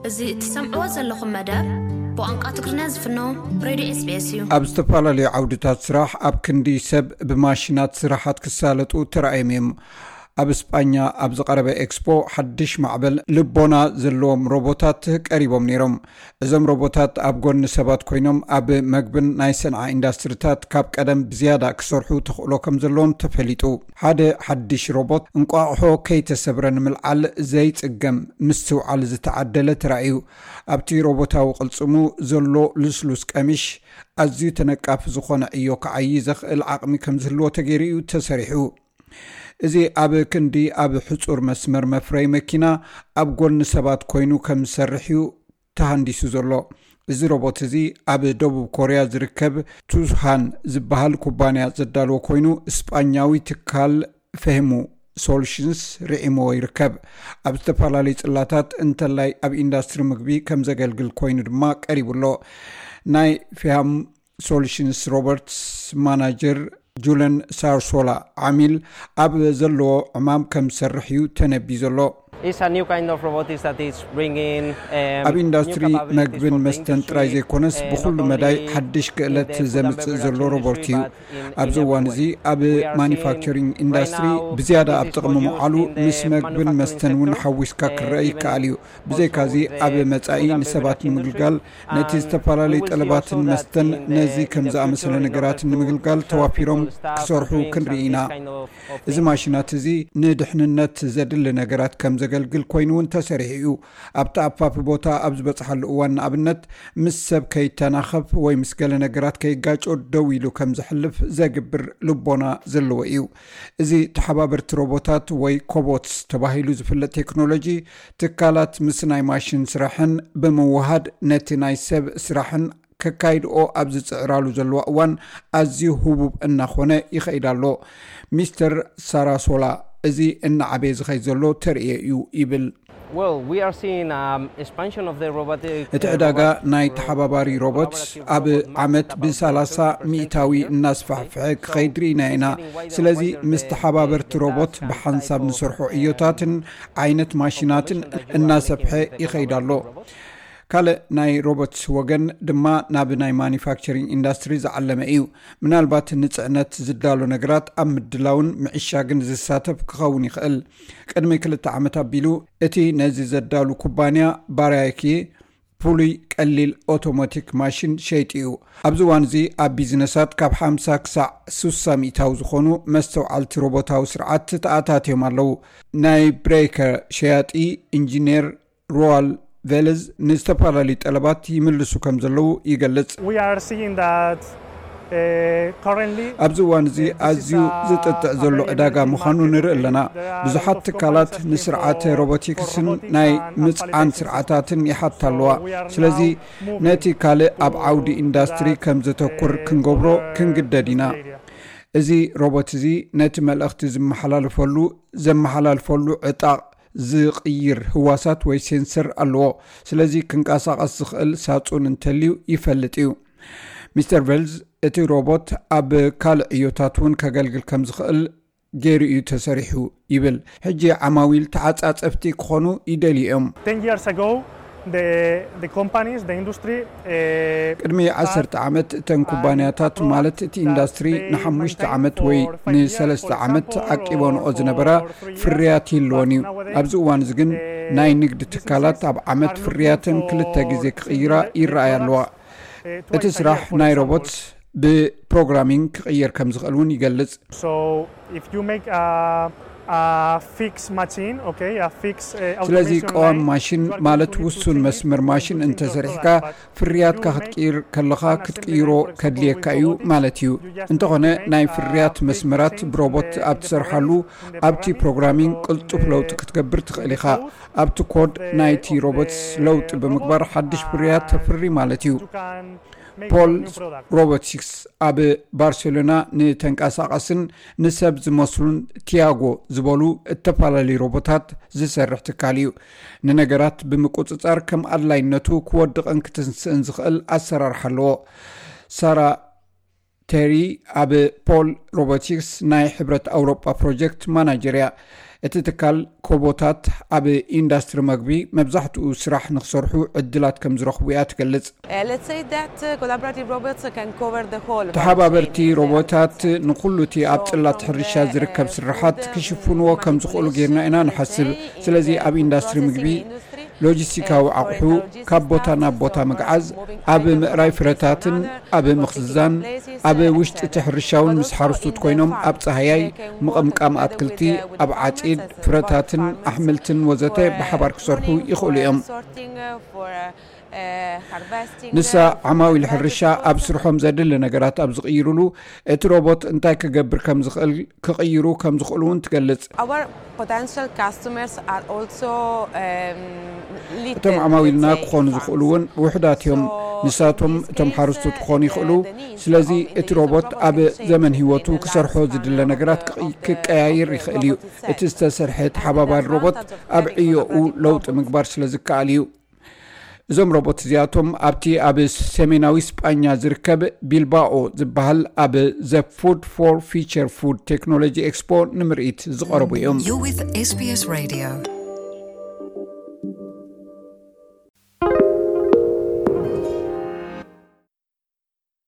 እዚ እትሰምዕዎ ዘለኹም መደብ ብቋንቋ ትግርኛ ዝፍኖ ሬድዮ ኤስቢኤስ እዩ። ኣብ ዝተፈላለዩ ዓውድታት ስራሕ ኣብ ክንዲ ሰብ ብማሽናት ስራሓት ክሳለጡ ተራእዮም እዮም። ኣብ እስጳኛ ኣብ ዝቐረበ ኤክስፖ ሓድሽ ማዕበል ልቦና ዘለዎም ሮቦታት ቀሪቦም ነይሮም። እዞም ሮቦታት ኣብ ጎኒ ሰባት ኮይኖም ኣብ መግብን ናይ ሰንዓ ኢንዳስትሪታት ካብ ቀደም ብዝያዳ ክሰርሑ ተኽእሎ ከም ዘለዎም ተፈሊጡ። ሓደ ሓድሽ ሮቦት እንቋቑሖ ከይተሰብረ ንምልዓል ዘይጽገም ምስትውዓል ዝተዓደለ ተራእዩ። ኣብቲ ሮቦታዊ ቅልጽሙ ዘሎ ልስሉስ ቀሚሽ ኣዝዩ ተነቃፊ ዝኾነ ዕዮ ክዓዪ ዘኽእል ዓቕሚ ከም ዝህልዎ ተገይሩ እዩ ተሰሪሑ። እዚ ኣብ ክንዲ ኣብ ሕጹር መስመር መፍረይ መኪና ኣብ ጎኒ ሰባት ኮይኑ ከም ዝሰርሕ እዩ ተሃንዲሱ ዘሎ። እዚ ሮቦት እዚ ኣብ ደቡብ ኮርያ ዝርከብ ቱስሃን ዝበሃል ኩባንያ ዘዳልዎ ኮይኑ ስጳኛዊ ትካል ፌህሙ ሶሉሽንስ ርዒምዎ ይርከብ። ኣብ ዝተፈላለዩ ጽላታት እንተላይ ኣብ ኢንዳስትሪ ምግቢ ከም ዘገልግል ኮይኑ ድማ ቀሪቡ ኣሎ። ናይ ፌሃሙ ሶሉሽንስ ሮበርትስ ማናጀር ጁለን ሳርሶላ ዓሚል ኣብ ዘለዎ ዕማም ከም ዝሰርሕ እዩ ተነቢዩ ዘሎ። ኣብ ኢንዳስትሪ መግብን መስተን ጥራይ ዘይኮነስ ብኩሉ መዳይ ሓድሽ ክእለት ዘምፅእ ዘሎ ሮቦርት እዩ ኣብዚ እዋን እዚ ኣብ ማኒፋክቸሪንግ ኢንዳስትሪ ብዝያዳ ኣብ ጥቕሚ ምዓሉ ምስ መግብን መስተን እውን ሓዊስካ ክረአ ይከኣል እዩ ብዘይካዚ ኣብ መፃኢ ንሰባት ንምግልጋል ነቲ ዝተፈላለዩ ጠለባትን መስተን ነዚ ከም ዝኣመሰለ ነገራት ንምግልጋል ተዋፊሮም ክሰርሑ ክንርኢ ኢና። እዚ ማሽናት እዚ ንድሕንነት ዘድሊ ነገራት ከም ዘገልግል ኮይኑ እውን ተሰሪሑ እዩ። ኣብ ተኣፋፊ ቦታ ኣብ ዝበጽሓሉ እዋን ንኣብነት ምስ ሰብ ከይተናኸፍ ወይ ምስ ገለ ነገራት ከይጋጮ ደው ኢሉ ከም ዝሕልፍ ዘግብር ልቦና ዘለዎ እዩ። እዚ ተሓባበርቲ ሮቦታት ወይ ኮቦትስ ተባሂሉ ዝፍለጥ ቴክኖሎጂ፣ ትካላት ምስ ናይ ማሽን ስራሕን ብምውሃድ ነቲ ናይ ሰብ ስራሕን ከካይድኦ ኣብ ዝጽዕራሉ ዘለዋ እዋን ኣዝዩ ህቡብ እናኾነ ይኸይድ ኣሎ። ሚስተር ሳራሶላ፣ እዚ እናዓበየ ዝኸይድ ዘሎ ተርእዮ እዩ ይብል። እቲ ዕዳጋ ናይ ተሓባባሪ ሮቦት ኣብ ዓመት ብሳላሳ ሚእታዊ እናስፋሕፍሐ ክኸይድ ርኢና ኢና። ስለዚ ምስ ተሓባበርቲ ሮቦት ብሓንሳብ ንሰርሖ ዕዮታትን ዓይነት ማሽናትን እናሰፍሐ ይኸይድ ኣሎ። ካልእ ናይ ሮቦት ወገን ድማ ናብ ናይ ማኑፋክቸሪንግ ኢንዳስትሪ ዝዓለመ እዩ። ምናልባት ንፅዕነት ዝዳሎ ነገራት ኣብ ምድላውን ምዕሻግን ዝሳተፍ ክኸውን ይኽእል። ቅድሚ ክልተ ዓመት ኣቢሉ እቲ ነዚ ዘዳሉ ኩባንያ ባርያኪ ፍሉይ ቀሊል ኦቶማቲክ ማሽን ሸይጡ እዩ ኣብዚ እዋን እዚ ኣብ ቢዝነሳት ካብ ሓሳ ክሳዕ ስሳ ሚታዊ ዝኾኑ መስተውዓልቲ ሮቦታዊ ስርዓት ተኣታትዮም ኣለው ናይ ብሬከር ሸያጢ ኢንጂነር ሮዋል ቬልዝ ንዝተፈላለዩ ጠለባት ይምልሱ ከም ዘለዉ ይገልጽ። ኣብዚ እዋን እዚ ኣዝዩ ዝጥጥዕ ዘሎ ዕዳጋ ምዃኑ ንርኢ ኣለና። ብዙሓት ትካላት ንስርዓተ ሮቦቲክስን ናይ ምጽዓን ስርዓታትን ይሓታ ኣለዋ። ስለዚ ነቲ ካልእ ኣብ ዓውዲ ኢንዳስትሪ ከም ዘተኩር ክንገብሮ ክንግደድ ኢና። እዚ ሮቦት እዚ ነቲ መልእኽቲ ዝመሓላለፈሉ ዘመሓላልፈሉ ዕጣቕ ዝቕይር ህዋሳት ወይ ሴንሰር ኣለዎ፣ ስለዚ ክንቀሳቐስ ዝኽእል ሳጹን እንተልዩ ይፈልጥ እዩ። ሚስተር ቨልዝ፣ እቲ ሮቦት ኣብ ካልእ ዕዮታት እውን ከገልግል ከም ዝኽእል ገይሩ እዩ ተሰሪሑ ይብል። ሕጂ ዓማዊል ተዓጻጸፍቲ ክዀኑ ይደልዩ እዮም። ቅድሚ ዓሰርተ ዓመት እተን ኩባንያታት ማለት እቲ ኢንዳስትሪ ንሓሙሽተ ዓመት ወይ ንሰለስተ ዓመት ዓቂበንኦ ዝነበራ ፍርያት ይህልወን እዩ። ኣብዚ እዋን እዚ ግን ናይ ንግድ ትካላት ኣብ ዓመት ፍርያተን ክልተ ግዜ ክቕይራ ይረኣያ ኣለዋ። እቲ ስራሕ ናይ ሮቦት ብፕሮግራሚንግ ክቕየር ከም ዝኽእል እውን ይገልጽ። ስለዚ ቀዋሚ ማሽን ማለት ውሱን መስመር ማሽን እንተ ሰሪሕካ ፍርያትካ ክትቅይር ከለኻ ክትቅይሮ ከድልየካ እዩ ማለት እዩ። እንተኾነ ናይ ፍርያት መስመራት ብሮቦት ኣብ ትሰርሓሉ ኣብቲ ፕሮግራሚንግ ቅልጡፍ ለውጢ ክትገብር ትኽእል ኢኻ። ኣብቲ ኮድ ናይቲ ሮቦትስ ለውጢ ብምግባር ሓድሽ ፍርያት ተፍሪ ማለት እዩ። ፖል ሮቦቲክስ ኣብ ባርሴሎና ንተንቀሳቐስን ንሰብ ዝመስሉን ቲያጎ ዝበሉ እተፈላለዩ ሮቦታት ዝሰርሕ ትካል እዩ። ንነገራት ብምቁፅፃር ከም ኣድላይነቱ ክወድቕን ክትንስእን ዝኽእል ኣሰራርሓ ኣለዎ። ሳራ ቴሪ ኣብ ፖል ሮቦቲክስ ናይ ሕብረት ኣውሮጳ ፕሮጀክት ማናጀር እያ እቲ ትካል ኮቦታት ኣብ ኢንዳስትሪ መግቢ መብዛሕትኡ ስራሕ ንክሰርሑ ዕድላት ከም ዝረኽቡ እያ ትገልጽ ተሓባበርቲ ሮቦታት ንኩሉ እቲ ኣብ ጽላት ሕርሻ ዝርከብ ስራሓት ክሽፍንዎ ከም ዝኽእሉ ጌርና ኢና ንሓስብ ስለዚ ኣብ ኢንዳስትሪ ምግቢ ሎጂስቲካዊ ኣቑሑ ካብ ቦታ ናብ ቦታ ምግዓዝ፣ ኣብ ምእራይ ፍረታትን ኣብ ምኽዝዛን፣ ኣብ ውሽጢ እቲ ሕርሻ'ውን ምስ ሓረስቶት ኮይኖም ኣብ ጻህያይ፣ ምቕምቃም ኣትክልቲ፣ ኣብ ዓጺድ ፍረታትን ኣሕምልትን ወዘተ ብሓባር ክሰርሑ ይኽእሉ እዮም። ንሳ ዓማዊል ሕርሻ ኣብ ስርሖም ዘድሊ ነገራት ኣብ ዝቕይርሉ እቲ ሮቦት እንታይ ክገብር ከም ዝኽእል ክቕይሩ ከም ዝኽእሉ እውን ትገልጽ። እቶም ዓማዊልና ክኾኑ ዝኽእሉ እውን ውሑዳት እዮም፣ ንሳቶም እቶም ሓረስቶት ክኾኑ ይኽእሉ። ስለዚ እቲ ሮቦት ኣብ ዘመን ህይወቱ ክሰርሖ ዝድለ ነገራት ክቀያይር ይኽእል እዩ። እቲ ዝተሰርሐ ተሓባባሪ ሮቦት ኣብ ዕዮኡ ለውጢ ምግባር ስለ ዝከኣል እዩ። እዞም ሮቦት እዚኣቶም ኣብቲ ኣብ ሰሜናዊ ስጳኛ ዝርከብ ቢልባኦ ዝበሃል ኣብ ዘ ፉድ ፎር ፊቸር ፉድ ቴክኖሎጂ ኤክስፖ ንምርኢት ዝቐረቡ እዮም